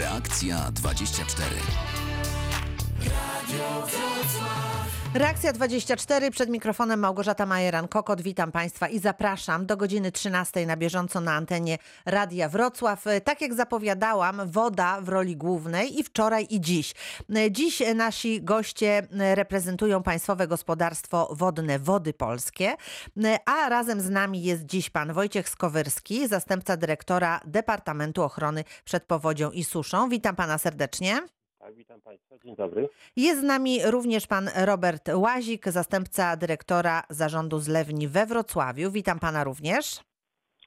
Reakcja 24. Reakcja 24 przed mikrofonem Małgorzata Majeran-Kokot. Witam Państwa i zapraszam do godziny 13 na bieżąco na antenie Radia Wrocław. Tak jak zapowiadałam, woda w roli głównej i wczoraj i dziś. Dziś nasi goście reprezentują Państwowe Gospodarstwo Wodne Wody Polskie, a razem z nami jest dziś pan Wojciech Skowyrski, zastępca dyrektora Departamentu Ochrony przed Powodzią i Suszą. Witam Pana serdecznie. Tak, witam Państwa. Dzień dobry. Jest z nami również pan Robert Łazik, zastępca dyrektora zarządu zlewni we Wrocławiu. Witam pana również.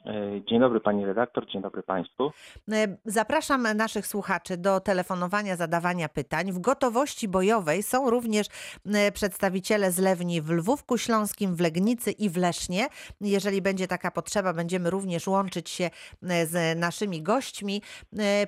E, Dzień dobry pani redaktor, dzień dobry państwu. E, Zapraszam naszych słuchaczy do telefonowania, zadawania pytań. W gotowości bojowej są również e, przedstawiciele zlewni w Lwówku Śląskim, w Legnicy i w Lesznie. Jeżeli będzie taka potrzeba, będziemy również łączyć się z naszymi gośćmi.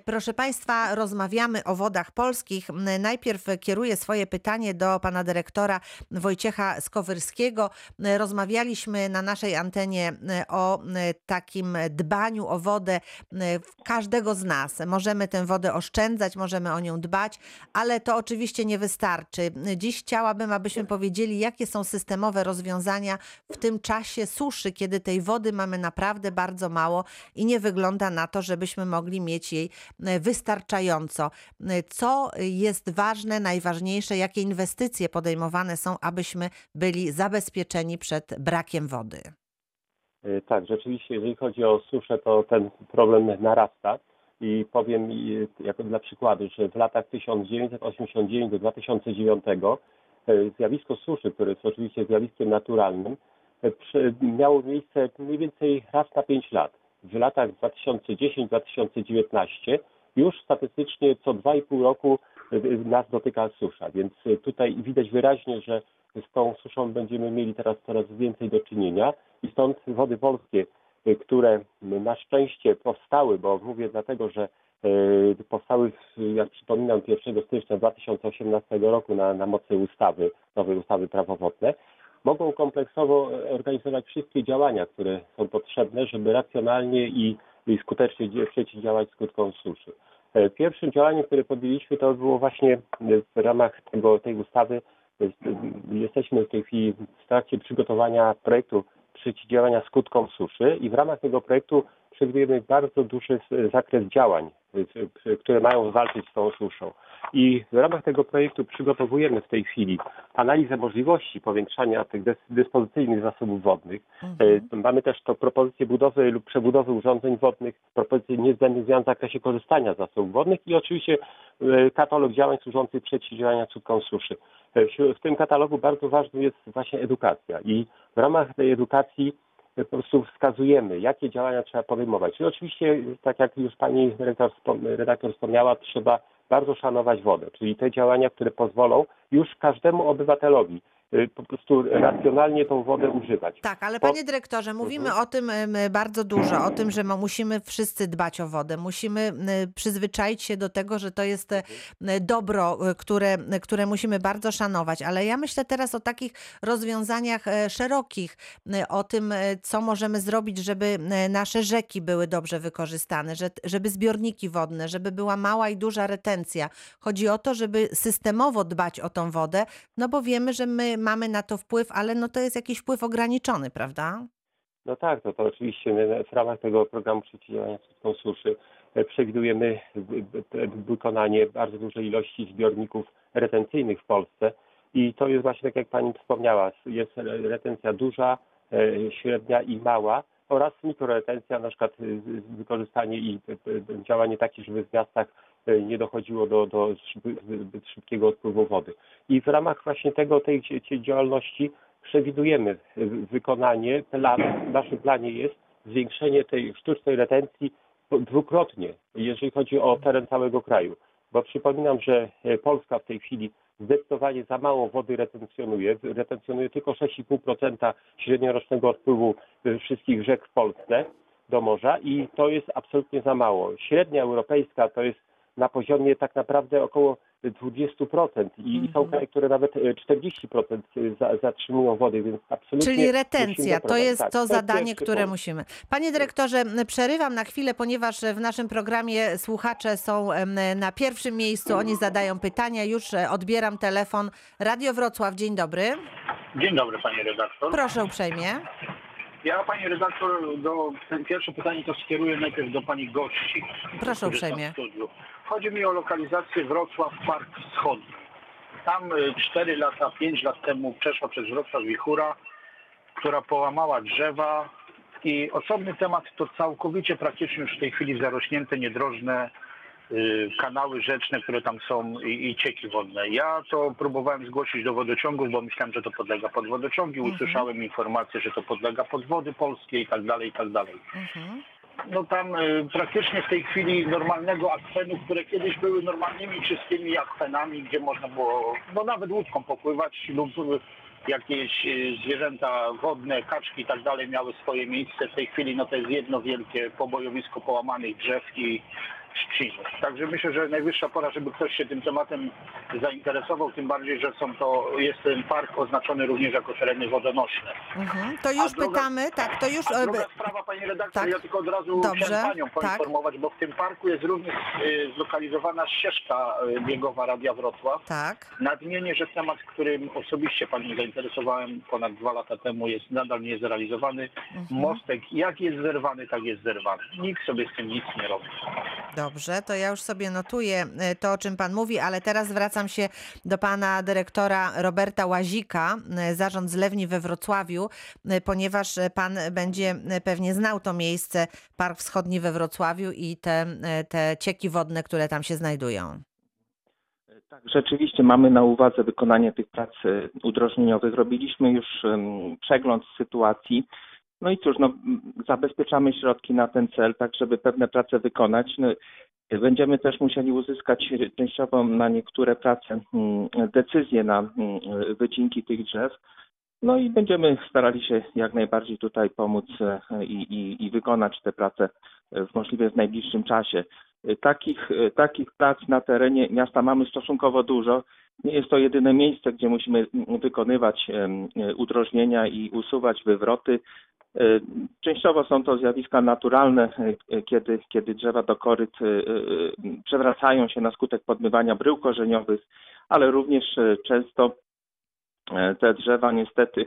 Proszę Państwa, rozmawiamy o wodach polskich. Najpierw kieruję swoje pytanie do pana dyrektora Wojciecha Skowyrskiego. Rozmawialiśmy na naszej antenie o e, takim dbaniu o wodę e, każdego z nas. Możemy tę wodę oszczędzać, możemy o nią dbać, ale to oczywiście nie wystarczy. Dziś chciałabym, abyśmy powiedzieli, jakie są systemowe rozwiązania w tym czasie suszy, kiedy tej wody mamy naprawdę bardzo mało i nie wygląda na to, żebyśmy mogli mieć jej e, wystarczająco. E, Co jest ważne, najważniejsze, jakie inwestycje podejmowane są, abyśmy byli zabezpieczeni przed brakiem wody? E, Tak, rzeczywiście, jeżeli chodzi o suszę, to ten problem narasta. I powiem jako dla przykładu, że w latach 1989 do 2009 e, zjawisko suszy, które jest oczywiście zjawiskiem naturalnym, e, miało miejsce mniej więcej raz na 5 lat. W latach 2010-2019 już statystycznie co 2,5 roku nas dotyka susza, więc tutaj widać wyraźnie, że z tą suszą będziemy mieli teraz coraz więcej do czynienia i stąd wody polskie, y, które na szczęście powstały, bo mówię dlatego, że y, powstały, jak przypominam, 1 stycznia 2018 roku na, na mocy ustawy, nowej ustawy prawo wodne, mogą kompleksowo organizować wszystkie działania, które są potrzebne, żeby racjonalnie i, i skutecznie przeciwdziałać skutkom suszy. E, Pierwszym działaniem, które podjęliśmy, to było właśnie y, w ramach tego, tej ustawy Jesteśmy w tej chwili w trakcie przygotowania projektu przeciwdziałania skutkom suszy i w ramach tego projektu przewidujemy bardzo duży zakres działań, które mają walczyć z tą suszą. I w ramach tego projektu przygotowujemy w tej chwili analizę możliwości powiększania tych dys- dyspozycyjnych zasobów wodnych. Mhm. E, Mamy też to propozycję budowy lub przebudowy urządzeń wodnych, propozycje niezbędnych zmian w zakresie korzystania z zasobów wodnych i oczywiście e, katalog działań służących przeciwdziałania skutkom suszy. E, W tym katalogu bardzo ważna jest właśnie edukacja i w ramach tej edukacji po prostu wskazujemy, jakie działania trzeba podejmować. I oczywiście, tak jak już pani redaktor wspomniała, trzeba bardzo szanować wodę, czyli te działania, które pozwolą już każdemu obywatelowi po prostu racjonalnie tą wodę używać. Tak, ale panie dyrektorze, mówimy o tym bardzo dużo, o tym, że musimy wszyscy dbać o wodę, musimy przyzwyczaić się do tego, że to jest e, dobro, e, które, które musimy bardzo szanować, ale ja myślę teraz o takich rozwiązaniach e, szerokich, o tym, co możemy zrobić, żeby nasze rzeki były dobrze wykorzystane, że, żeby zbiorniki wodne, żeby była mała i duża retencja. Chodzi o to, żeby systemowo dbać o tą wodę, no bo wiemy, że my mamy na to wpływ, ale no to jest jakiś wpływ ograniczony, prawda? No tak, no to oczywiście w ramach tego programu przeciwdziałania skutkom suszy e, przewidujemy wy- wy- wykonanie bardzo dużej ilości zbiorników retencyjnych w Polsce i to jest właśnie tak jak Pani wspomniała, jest re- retencja duża, e, średnia i mała oraz mikroretencja, na przykład wykorzystanie i y, działanie takie, żeby w miastach nie dochodziło do, do zbyt- szybkiego odpływu wody. I w ramach właśnie tego, tej, działalności przewidujemy wykonanie, plan, w naszym planie jest zwiększenie tej sztucznej retencji dwukrotnie, jeżeli chodzi o teren całego kraju. Bo przypominam, że e, Polska w tej chwili zdecydowanie za mało wody retencjonuje. Retencjonuje tylko 6,5% średniorocznego odpływu y, wszystkich rzek w Polsce do morza i to jest absolutnie za mało. Średnia europejska to jest na poziomie tak naprawdę około 20% i, i są Mhm. kraje, które nawet e, 40% za, zatrzymują wody, więc absolutnie Czyli retencja, to jest Tak, to zadanie, które punkt. musimy. Panie dyrektorze, przerywam na chwilę, ponieważ w naszym programie słuchacze są na pierwszym miejscu, oni zadają pytania, już e, odbieram telefon. Radio Wrocław, dzień dobry. Dzień dobry Pani redaktor. Proszę uprzejmie. Ja Pani redaktor do ten pierwsze pytanie to skieruję najpierw do Pani gości. Proszę uprzejmie. Chodzi mi o lokalizację Wrocław Park Wschodni. Tam y, 4 lata, 5 lat temu przeszła przez Wrocław wichura, która połamała drzewa i osobny temat to całkowicie praktycznie już w tej chwili zarośnięte niedrożne y, kanały rzeczne, które tam są i, i cieki wodne. Ja to próbowałem zgłosić do wodociągów, bo myślałem, że to podlega pod wodociągi. Mhm. Usłyszałem informację, że to podlega pod wody polskie i tak dalej, i tak dalej. Mhm. No tam y, praktycznie w tej chwili normalnego akwenu, które kiedyś były normalnymi, czystymi akwenami, gdzie można było no nawet łódką popływać lub y, jakieś y, zwierzęta wodne, kaczki i tak dalej miały swoje miejsce. W tej chwili no to jest jedno wielkie pobojowisko połamanych drzew i trzciny. Także myślę, że najwyższa pora, żeby ktoś się tym tematem zainteresował, tym bardziej, że są to, jest ten park oznaczony również jako tereny wodonośne. Mhm. To już druga- pytamy, tak, to już... A e, druga b- sprawa, Pani redaktor, tak. ja tylko od razu Dobrze, chciałem Panią tak. poinformować, bo w tym parku jest również y, zlokalizowana ścieżka y, biegowa Radia Wrocław. Tak. Nadmienię, że temat, którym osobiście Panią zainteresowałem ponad dwa lata temu jest nadal nie zrealizowany. Mhm. Mostek jak jest zerwany, tak jest zerwany. Nikt sobie z tym nic nie robi. Dobrze, to ja już sobie notuję e, to, o czym Pan mówi, ale teraz zwracam się do Pana dyrektora Roberta Łazika, e, Zarząd Zlewni we Wrocławiu, e, ponieważ Pan będzie pewnie znał to miejsce, Park Wschodni we Wrocławiu i te, te cieki wodne, które tam się znajdują. Tak, rzeczywiście mamy na uwadze wykonanie tych prac udrożnieniowych. Robiliśmy już przegląd sytuacji. No i cóż, no, zabezpieczamy środki na ten cel, tak żeby pewne prace wykonać. No, będziemy też musieli uzyskać częściowo na niektóre prace mm, decyzje na mm, wycinki tych drzew. No i będziemy starali się jak najbardziej tutaj pomóc e, i, i, i wykonać te prace w możliwie w najbliższym czasie. Takich, takich prac na terenie miasta mamy stosunkowo dużo. Nie jest to jedyne miejsce, gdzie musimy wykonywać em, udrożnienia i usuwać wywroty. E, Częściowo są to zjawiska naturalne, e, kiedy, kiedy drzewa do koryt e, e, przewracają się na skutek podmywania brył korzeniowych, ale również e, często e, te drzewa niestety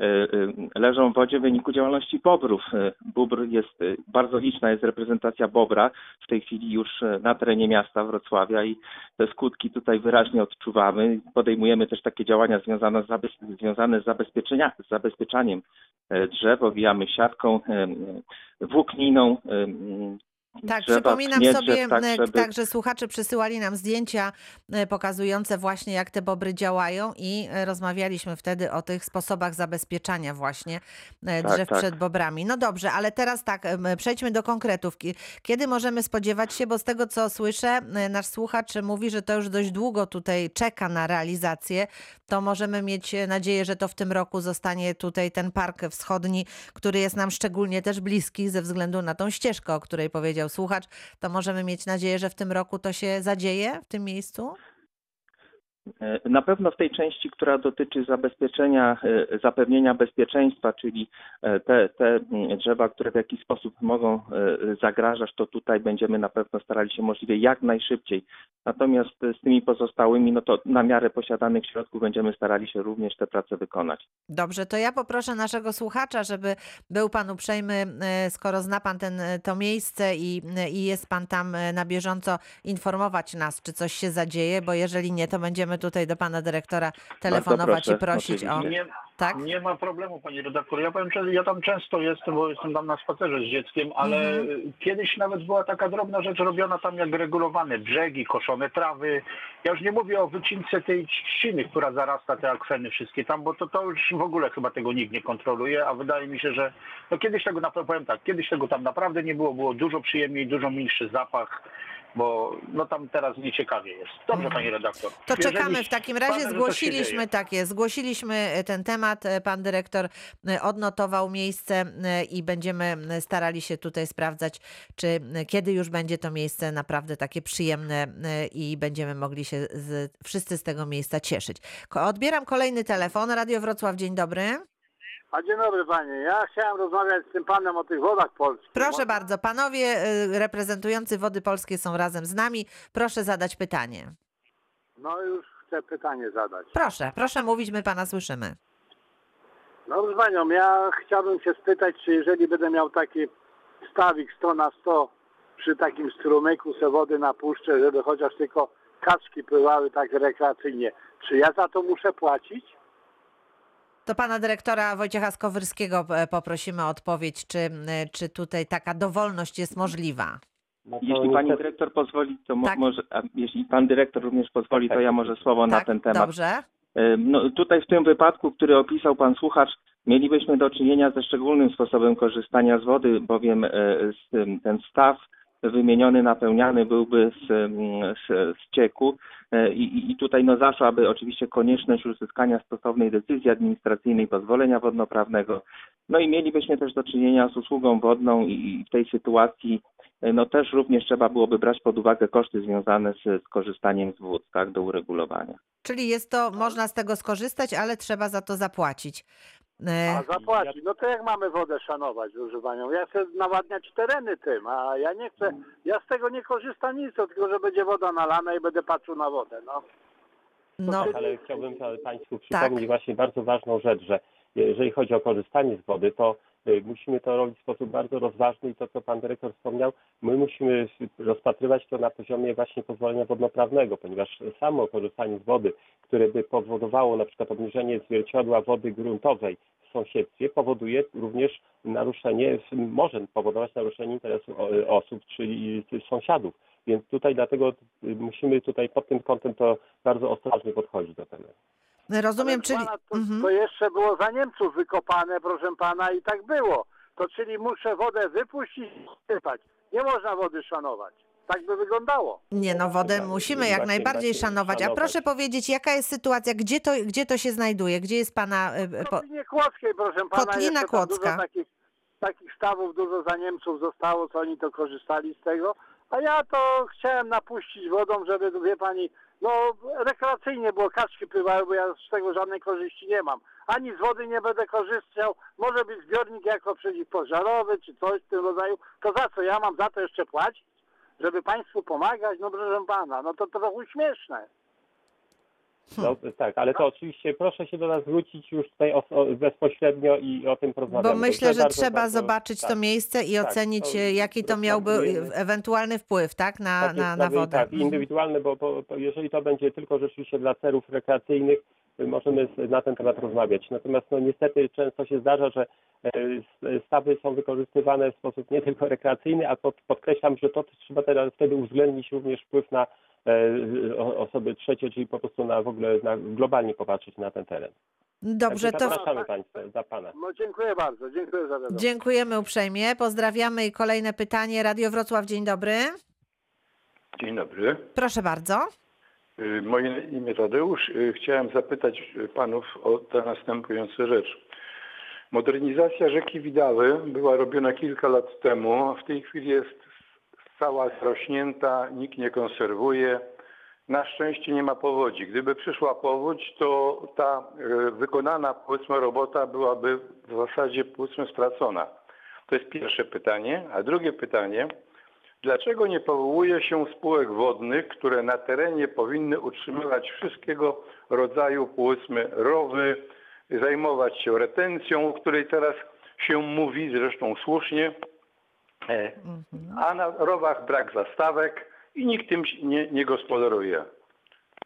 e, e, leżą w wodzie w wyniku działalności bobrów. E, Bóbr jest, e, bardzo liczna jest reprezentacja bobra w tej chwili już e, na terenie miasta Wrocławia i te skutki tutaj wyraźnie odczuwamy. Podejmujemy też takie działania związane z, zabez- związane z, zabezpieczenia, z zabezpieczaniem e, drzew, owijamy siatką e, włókniną. Tak, drzewa, przypominam sobie, tak, żeby- tak, że słuchacze przysyłali nam zdjęcia e, pokazujące właśnie, jak te bobry działają i e, rozmawialiśmy wtedy o tych sposobach zabezpieczania właśnie e, Tak, drzew tak. przed bobrami. No dobrze, ale teraz tak, przejdźmy do konkretów. Ki- Kiedy możemy spodziewać się, bo z tego co słyszę, nasz słuchacz mówi, że to już dość długo tutaj czeka na realizację, to możemy mieć nadzieję, że to w tym roku zostanie tutaj ten park wschodni, który jest nam szczególnie też bliski ze względu na tą ścieżkę, o której powiedział słuchacz, to możemy mieć nadzieję, że w tym roku to się zadzieje w tym miejscu? E, Na pewno w tej części, która dotyczy zabezpieczenia, e, zapewnienia bezpieczeństwa, czyli e, te, te mm, drzewa, które w jakiś sposób mogą zagrażać, to tutaj będziemy na pewno starali się możliwie jak najszybciej. Natomiast z tymi pozostałymi, no to na miarę posiadanych środków będziemy starali się również te prace wykonać. Dobrze, to ja poproszę naszego słuchacza, żeby był pan uprzejmy, skoro zna pan ten, to miejsce i, i jest pan tam na bieżąco, informować nas, czy coś się zadzieje, bo jeżeli nie, to będziemy tutaj do pana dyrektora telefonować proszę, i prosić o. Nie, Tak? nie ma problemu, Pani redaktor. Ja powiem, że ja tam często jestem, bo jestem tam na spacerze z dzieckiem, ale Mhm. kiedyś nawet była taka drobna rzecz robiona tam jak regulowane brzegi, koszone trawy. Ja już nie mówię o wycince tej trzciny, która zarasta te akweny wszystkie tam, bo to, to już w ogóle chyba tego nikt nie kontroluje, a wydaje mi się, że no kiedyś tego powiem tak, kiedyś tego tam naprawdę nie było, było dużo przyjemniej, dużo milszy zapach bo no tam teraz nieciekawie jest. Dobrze, pani redaktor. Mhm. To Jeżeli czekamy w takim razie. Zgłosiliśmy takie, zgłosiliśmy e, ten temat. e, Pan dyrektor e, odnotował miejsce i będziemy starali się tutaj sprawdzać, czy kiedy już będzie to miejsce naprawdę takie przyjemne i będziemy mogli się z, wszyscy z tego miejsca cieszyć. Odbieram kolejny telefon. Radio Wrocław, dzień dobry. A dzień dobry panie. Ja chciałem rozmawiać z tym panem o tych wodach polskich. Proszę bardzo, panowie e, reprezentujący Wody Polskie są razem z nami. Proszę zadać pytanie. No już chcę pytanie zadać. Proszę, proszę mówić, my pana słyszymy. No proszę panią, ja chciałbym się spytać, czy jeżeli będę miał taki stawik 100 na 100 przy takim strumyku se wody napuszczę, żeby chociaż tylko kaczki pływały tak rekreacyjnie, czy ja za to muszę płacić? To pana dyrektora Wojciecha Skowyrskiego e, poprosimy o odpowiedź, czy, czy tutaj taka dowolność jest możliwa. No to Jeśli pani niestety- dyrektor pozwoli, to mo- Tak. może, a jeśli pan dyrektor również pozwoli, to ja może słowo na tak, ten temat. dobrze. No, tutaj w tym wypadku, który opisał pan słuchacz, mielibyśmy do czynienia ze szczególnym sposobem korzystania z wody, bowiem e, z, tym- ten staw wymieniony, napełniany byłby z, ym, z, z cieku E, i, i- tutaj no zaszłaby oczywiście konieczność uzyskania stosownej decyzji administracyjnej, pozwolenia wodnoprawnego. No i mielibyśmy też do czynienia z usługą wodną i, i w tej sytuacji e, no też również trzeba byłoby brać pod uwagę koszty związane z, z korzystaniem z wód, tak, do uregulowania. Czyli jest to, można z tego skorzystać, ale trzeba za to zapłacić. E, A zapłacić. No to jak mamy wodę szanować, panią? Ja chcę nawadniać tereny tym, a ja nie chcę, ja z tego nie korzystam nic, tylko że będzie woda nalana i będę patrzył na wodę, no. No, Ale chciałbym pa- Państwu Tak. przypomnieć właśnie bardzo ważną rzecz, że jeżeli chodzi o korzystanie z wody, to musimy to robić w sposób bardzo rozważny i to, co Pan Dyrektor wspomniał, my musimy rozpatrywać to na poziomie właśnie pozwolenia wodnoprawnego, ponieważ samo korzystanie z wody, które by powodowało na przykład obniżenie zwierciadła wody gruntowej w sąsiedztwie, powoduje również naruszenie, może powodować naruszenie interesu o- osób, czyli sąsiadów. Więc tutaj dlatego y, musimy tutaj pod tym kątem to bardzo ostrożnie podchodzić do tego. Rozumiem, czyli... pana, to, Mhm. to jeszcze było za Niemców wykopane, proszę pana, i tak było. To czyli muszę wodę wypuścić i sypać. Nie można wody szanować. Tak by wyglądało. Nie, no wodę musimy jak właśnie- najbardziej właśnie szanować. A szanować. proszę powiedzieć, jaka jest sytuacja, gdzie to, gdzie to się znajduje? Gdzie jest pana... e, W Po... Kotlinie Kłodzkiej, proszę pana, Kotlina Kłodzka. dużo takich, takich stawów, dużo za Niemców zostało, co oni to korzystali z tego. A ja to chciałem napuścić wodą, żeby, wie pani, no rekreacyjnie było, kaczki pływały, bo ja z tego żadnej korzyści nie mam. Ani z wody nie będę korzystał, może być zbiornik jako przeciwpożarowy, czy coś w tym rodzaju. To za co ja mam za to jeszcze płacić? Żeby państwu pomagać? No proszę pana, no to trochę śmieszne. No, tak, ale to oczywiście proszę się do nas zwrócić już tutaj o, o, bezpośrednio i o tym porozmawiamy. Bo myślę, że trzeba zobaczyć to tak. miejsce i tak, ocenić, to e, jaki to miałby rozpatrujemy. ewentualny wpływ, tak, na, Takie na, na sprawy, wodę. Tak, Mhm. indywidualne, bo, bo, bo jeżeli to będzie tylko rzeczywiście dla celów rekreacyjnych, y, możemy na ten temat rozmawiać. Natomiast no, niestety często się zdarza, że e, stawy są wykorzystywane w sposób nie tylko rekreacyjny, a pod, podkreślam, że to trzeba teraz wtedy uwzględnić również wpływ na e, osoby trzecie, czyli po prostu na w ogóle na, globalnie popatrzeć na ten teren. Dobrze, to zapraszamy Państwa, za Pana. No dziękuję bardzo, dziękuję za wiadomość. dziękujemy uprzejmie. Pozdrawiamy i kolejne pytanie. Radio Wrocław, dzień dobry. Dzień dobry. Proszę bardzo. Y, Moje imię Tadeusz. Y, Chciałem zapytać panów o tę następującą rzecz. Modernizacja rzeki Widawy była robiona kilka lat temu, a w tej chwili jest cała zrośnięta, nikt nie konserwuje. Na szczęście nie ma powodzi. Gdyby przyszła powódź, to ta y, wykonana powiedzmy robota byłaby w zasadzie powiedzmy stracona. To jest pierwsze pytanie. A drugie pytanie, Dlaczego nie powołuje się spółek wodnych, które na terenie powinny utrzymywać wszystkiego rodzaju, powiedzmy, rowy, zajmować się retencją, o której teraz się mówi, zresztą słusznie, e, a na rowach brak zastawek i nikt tym nie, nie gospodaruje.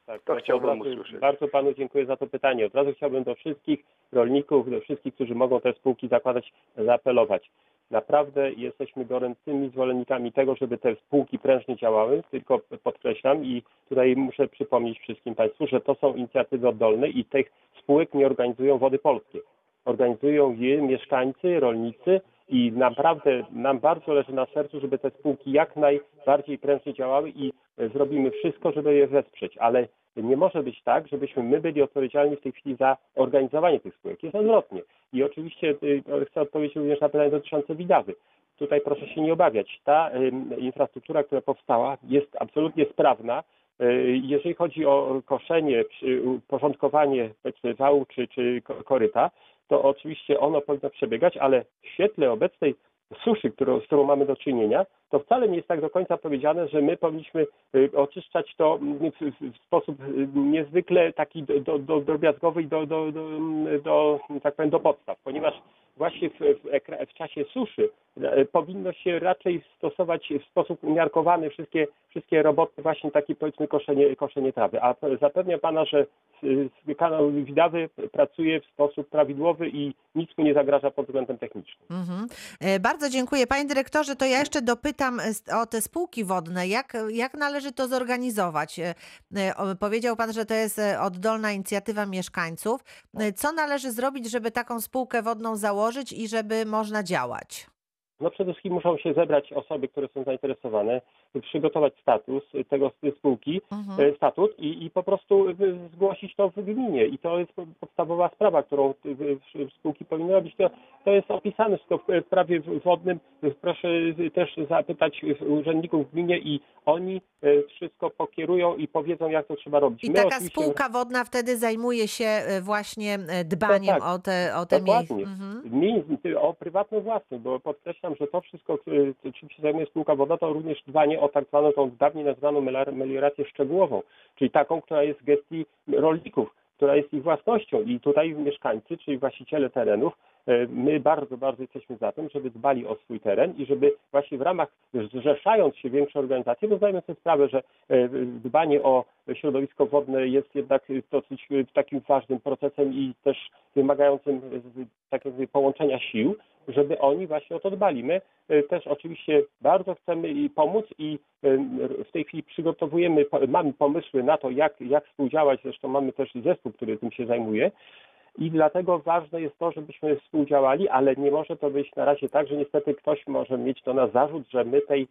Tak, To chciałbym razu usłyszeć. Bardzo Panu dziękuję za to pytanie. Od razu chciałbym do wszystkich rolników, do wszystkich, którzy mogą te spółki zakładać, zaapelować. Naprawdę jesteśmy gorącymi zwolennikami tego, żeby te spółki prężnie działały, tylko podkreślam i tutaj muszę przypomnieć wszystkim Państwu, że to są inicjatywy oddolne i tych spółek nie organizują Wody Polskie. Organizują je mieszkańcy, rolnicy I naprawdę nam bardzo leży na sercu, żeby te spółki jak najbardziej prężnie działały i e, zrobimy wszystko, żeby je wesprzeć, ale nie może być tak, żebyśmy my byli odpowiedzialni w tej chwili za organizowanie tych spółek. Jest odwrotnie. I oczywiście y, chcę odpowiedzieć również na pytanie dotyczące Widawy. Tutaj proszę się nie obawiać. Ta ym, infrastruktura, która powstała, jest absolutnie sprawna. Jeżeli chodzi o koszenie, porządkowanie wału czy, czy ko- koryta, to oczywiście ono powinno przebiegać, ale w świetle obecnej suszy, którą, z którą mamy do czynienia, to wcale nie jest tak do końca powiedziane, że my powinniśmy y, oczyszczać to mm, w, sposób y, niezwykle taki do, do, drobiazgowy i do, do, do, do, tak powiem, do podstaw, ponieważ właśnie w, w, w czasie suszy e, powinno się raczej stosować w sposób umiarkowany wszystkie, wszystkie roboty, właśnie takie powiedzmy koszenie, koszenie trawy. A zapewniam Pana, że kanał Widawy pracuje w sposób prawidłowy i nic mu nie zagraża pod względem technicznym. Mhm. E, Bardzo dziękuję. Panie dyrektorze, to ja jeszcze dopytam e, o te spółki wodne. Jak, jak należy to zorganizować? Powiedział Pan, że to jest oddolna inicjatywa mieszkańców. Co należy zrobić, żeby taką spółkę wodną założyć i żeby można działać? No przede wszystkim muszą się zebrać osoby, które są zainteresowane, przygotować status tego spółki, Mhm. e, statut i, i po prostu zgłosić to w gminie. I to jest podstawowa sprawa, którą spółki powinny robić. To, to jest opisane wszystko w prawie wodnym. Proszę też zapytać urzędników w gminie i oni e, wszystko pokierują i powiedzą, jak to trzeba robić. I My taka oczywiście- spółka wodna wtedy zajmuje się e, właśnie dbaniem tak. o te, o te miejsca. Mhm. Mi- O prywatną własność, bo podkreślam, że to wszystko, czym się zajmuje spółka wodna, to również dbanie o tak zwaną, tą dawniej nazwaną meliorację szczegółową, czyli taką, która jest w gestii rolników, która jest ich własnością. I tutaj mieszkańcy, czyli właściciele terenów, my bardzo, bardzo jesteśmy za tym, żeby dbali o swój teren i żeby właśnie w ramach, zrzeszając się większe organizacje, bo zdajemy sobie sprawę, że y, dbanie o środowisko wodne jest jednak dosyć y, takim ważnym procesem i też wymagającym takiego połączenia sił, żeby oni właśnie o to dbali. My też oczywiście bardzo chcemy pomóc i w tej chwili przygotowujemy, mamy pomysły na to, jak, jak współdziałać, zresztą mamy też zespół, który tym się zajmuje i dlatego ważne jest to, żebyśmy współdziałali, ale nie może to być na razie tak, że niestety ktoś może mieć do nas zarzut, że my tej,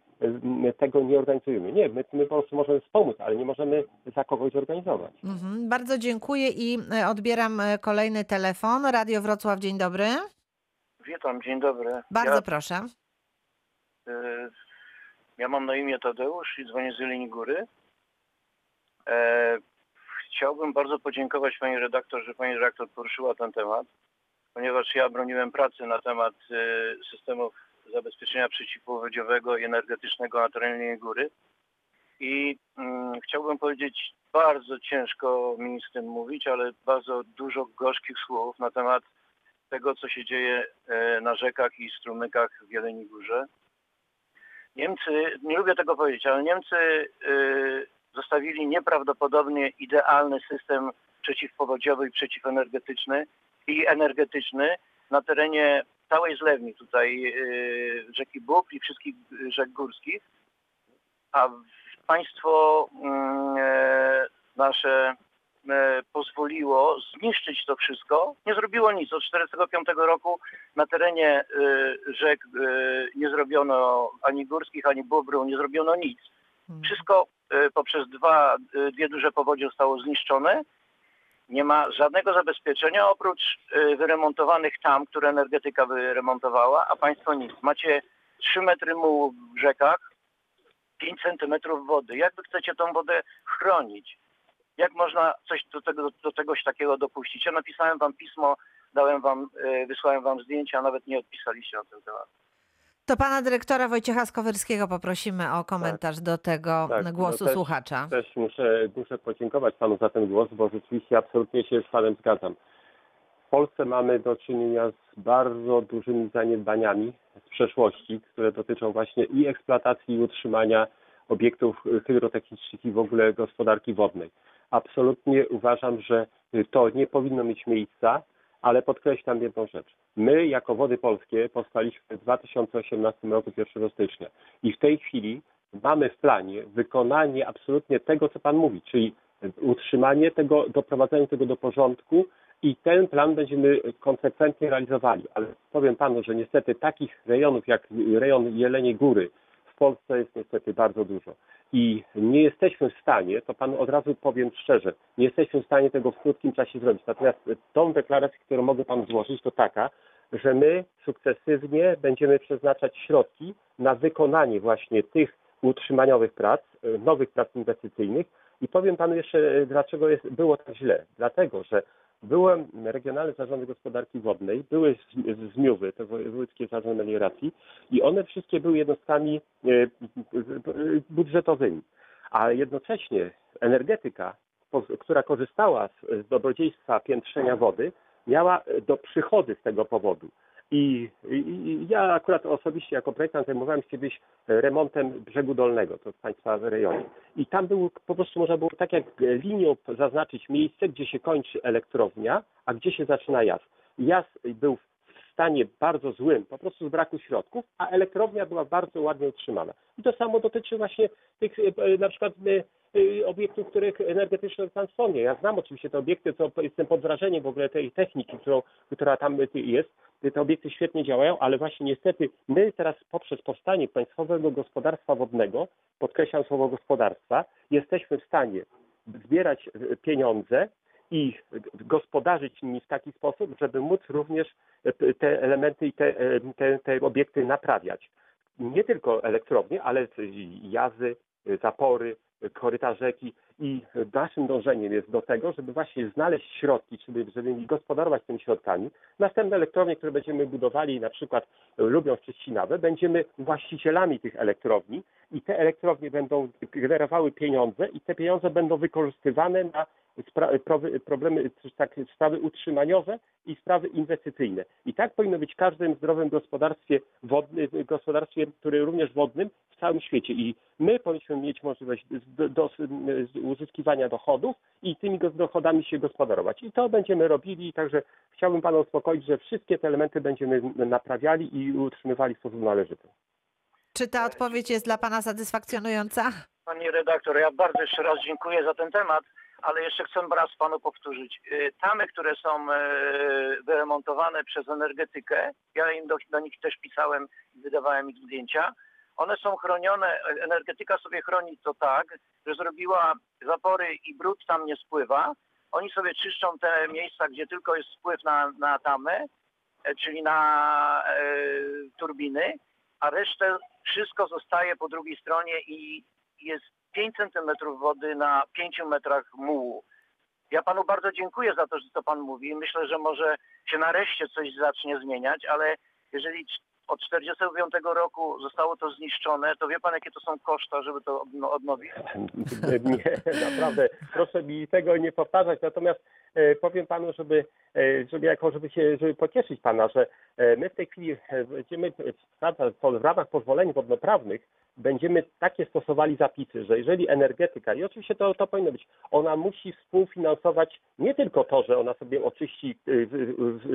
tego nie organizujemy. Nie, my, my po prostu możemy wspomóc, ale nie możemy za kogoś zorganizować. Mhm. Bardzo dziękuję i e, odbieram e, kolejny telefon. Radio Wrocław, dzień dobry. Witam, dzień dobry. Bardzo Ja, proszę. y, ja mam na imię Tadeusz i dzwonię z Jeleni Góry. E, chciałbym bardzo podziękować pani redaktor, że pani redaktor poruszyła ten temat, ponieważ ja broniłem pracy na temat y, systemów zabezpieczenia przeciwpowodziowego i energetycznego na terenie Góry. I mm, chciałbym powiedzieć, bardzo ciężko mi z tym mówić, ale bardzo dużo gorzkich słów na temat tego, co się dzieje e, na rzekach i strumykach w Jeleniej Górze. Niemcy, nie lubię tego powiedzieć, ale Niemcy e, zostawili nieprawdopodobnie idealny system przeciwpowodziowy i przeciwenergetyczny i energetyczny na terenie całej zlewni tutaj e, rzeki Bóg i wszystkich e, rzek górskich. A państwo mm, e, nasze e, pozwoliło zniszczyć to wszystko. Nie zrobiło nic. Od 1945 roku na terenie e, rzek nie zrobiono ani górskich, ani bobru, nie zrobiono nic. Mhm. Wszystko poprzez dwa, e, dwie duże powodzie zostało zniszczone. Nie ma żadnego zabezpieczenia oprócz e, wyremontowanych tam, które energetyka wyremontowała, a państwo nic. Macie 3 metry mułu w rzekach, 5 centymetrów wody. Jak wy chcecie tą wodę chronić? Jak można coś do, tego, do czegoś takiego dopuścić? Ja napisałem wam pismo, dałem wam, wysłałem wam zdjęcia, a nawet nie odpisaliście na ten temat. To pana dyrektora Wojciecha Skowyrskiego poprosimy o komentarz do tego Tak, no głosu też- słuchacza. Też muszę, muszę podziękować panu za ten głos, bo rzeczywiście absolutnie się z panem zgadzam. W Polsce mamy do czynienia z bardzo dużymi zaniedbaniami z przeszłości, które dotyczą właśnie i eksploatacji i utrzymania obiektów hydrotechnicznych i w ogóle gospodarki wodnej. Absolutnie uważam, że to nie powinno mieć miejsca, ale podkreślam jedną rzecz. My jako Wody Polskie powstaliśmy w 2018 roku 1 stycznia i w tej chwili mamy w planie wykonanie absolutnie tego, co Pan mówi, czyli utrzymanie tego, doprowadzenie tego do porządku i ten plan będziemy konsekwentnie realizowali. Ale powiem panu, że niestety takich rejonów jak rejon Jelenie Góry w Polsce jest niestety bardzo dużo. I nie jesteśmy w stanie, to panu od razu powiem szczerze, nie jesteśmy w stanie tego w krótkim czasie zrobić. Natomiast tą deklarację, którą mogę panu złożyć, to taka, że my sukcesywnie będziemy przeznaczać środki na wykonanie właśnie tych utrzymaniowych prac, e, nowych prac inwestycyjnych. I powiem panu jeszcze, e, dlaczego jest, było tak źle. Dlatego, że były regionalne zarządy gospodarki wodnej, były zmiówy, te wojewódzkie zarządy melioracji i one wszystkie były jednostkami e, budżetowymi. A jednocześnie energetyka, która korzystała z, z dobrodziejstwa piętrzenia wody, miała e, do przychody z tego powodu. I, i, ja akurat osobiście jako projektant zajmowałem się kiedyś remontem brzegu dolnego, to w Państwa rejonie. I tam był, po prostu można było tak jak linią zaznaczyć miejsce, gdzie się kończy elektrownia, a gdzie się zaczyna jazd. Jazd był w stanie bardzo złym, po prostu z braku środków, a elektrownia była bardzo ładnie utrzymana. I to samo dotyczy właśnie tych e, na przykład e, obiektów, których energetyczne pan wspomniał. Ja znam oczywiście te obiekty, co jestem pod wrażeniem w ogóle tej techniki, którą, która tam e, jest. Te obiekty świetnie działają, ale właśnie niestety my teraz poprzez powstanie Państwowego Gospodarstwa Wodnego, podkreślam słowo gospodarstwa, jesteśmy w stanie zbierać e, pieniądze i gospodarzyć nimi w taki sposób, żeby móc również te elementy i te, te, te obiekty naprawiać. Nie tylko elektrownie, ale jazy, zapory, koryta rzeki i naszym dążeniem jest do tego, żeby właśnie znaleźć środki, żeby, żeby gospodarować tymi środkami. Następne elektrownie, które będziemy budowali, na przykład lubią Szczecinawę, będziemy właścicielami tych elektrowni i te elektrownie będą generowały pieniądze i te pieniądze będą wykorzystywane na problemy, tak, sprawy utrzymaniowe i sprawy inwestycyjne. I tak powinno być w każdym zdrowym gospodarstwie wodnym, gospodarstwie, które również wodnym w całym świecie. I my powinniśmy mieć możliwość do, do, uzyskiwania dochodów i tymi dochodami się gospodarować. I to będziemy robili, także chciałbym Pana uspokoić, że wszystkie te elementy będziemy naprawiali i utrzymywali w sposób należyty. Czy ta odpowiedź jest dla Pana satysfakcjonująca? Pani redaktor, ja bardzo jeszcze raz dziękuję za ten temat, ale jeszcze chcę raz panu powtórzyć. Y, Tamy, które są e, wyremontowane przez energetykę, ja im do, do nich też pisałem i wydawałem ich zdjęcia, one są chronione, energetyka sobie chroni to tak, że zrobiła zapory i brud tam nie spływa. Oni sobie czyszczą te miejsca, gdzie tylko jest spływ na, na tamę, e, czyli na e, turbiny, a resztę wszystko zostaje po drugiej stronie i jest 5 centymetrów wody na 5 metrach mułu. Ja panu bardzo dziękuję za to, że to pan mówi. Myślę, że może się nareszcie coś zacznie zmieniać, ale jeżeli od 45 roku zostało to zniszczone, to wie pan, jakie to są koszta, żeby to odno- odnowić? Nie, naprawdę, proszę mi tego nie powtarzać. Natomiast e, powiem panu, żeby, e, żeby jako, żeby się, żeby pocieszyć pana, że e, my w tej chwili będziemy w, ramach pozwoleń wodnoprawnych będziemy takie stosowali zapisy, że jeżeli energetyka, i oczywiście to, to powinno być, ona musi współfinansować nie tylko to, że ona sobie oczyści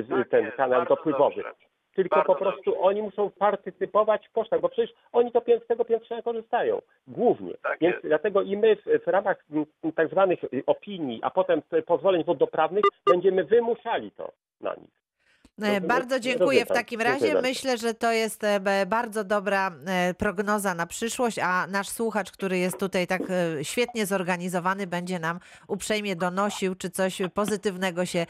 Tak ten kanał dopływowy, dobrze. Tylko Bardzo po prostu dobrze. oni muszą partycypować w kosztach, bo przecież oni to z tego piętrzenia korzystają, głównie. Tak Więc jest. dlatego i my w, w ramach m, tak zwanych y, opinii, a potem p- pozwoleń wodoprawnych będziemy wymuszali to na nich. E, No, Bardzo dziękuję w rozumiem. takim razie. Myślę, że to jest e, bardzo dobra e, prognoza na przyszłość, a nasz słuchacz, który jest tutaj tak świetnie zorganizowany, będzie nam uprzejmie donosił, czy coś pozytywnego się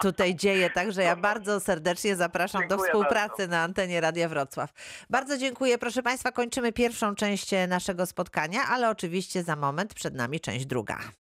tutaj dzieje. Także ja bardzo serdecznie zapraszam do współpracy na antenie Radia Wrocław. Bardzo dziękuję. Proszę Państwa, kończymy pierwszą część naszego spotkania, ale oczywiście za moment przed nami część druga.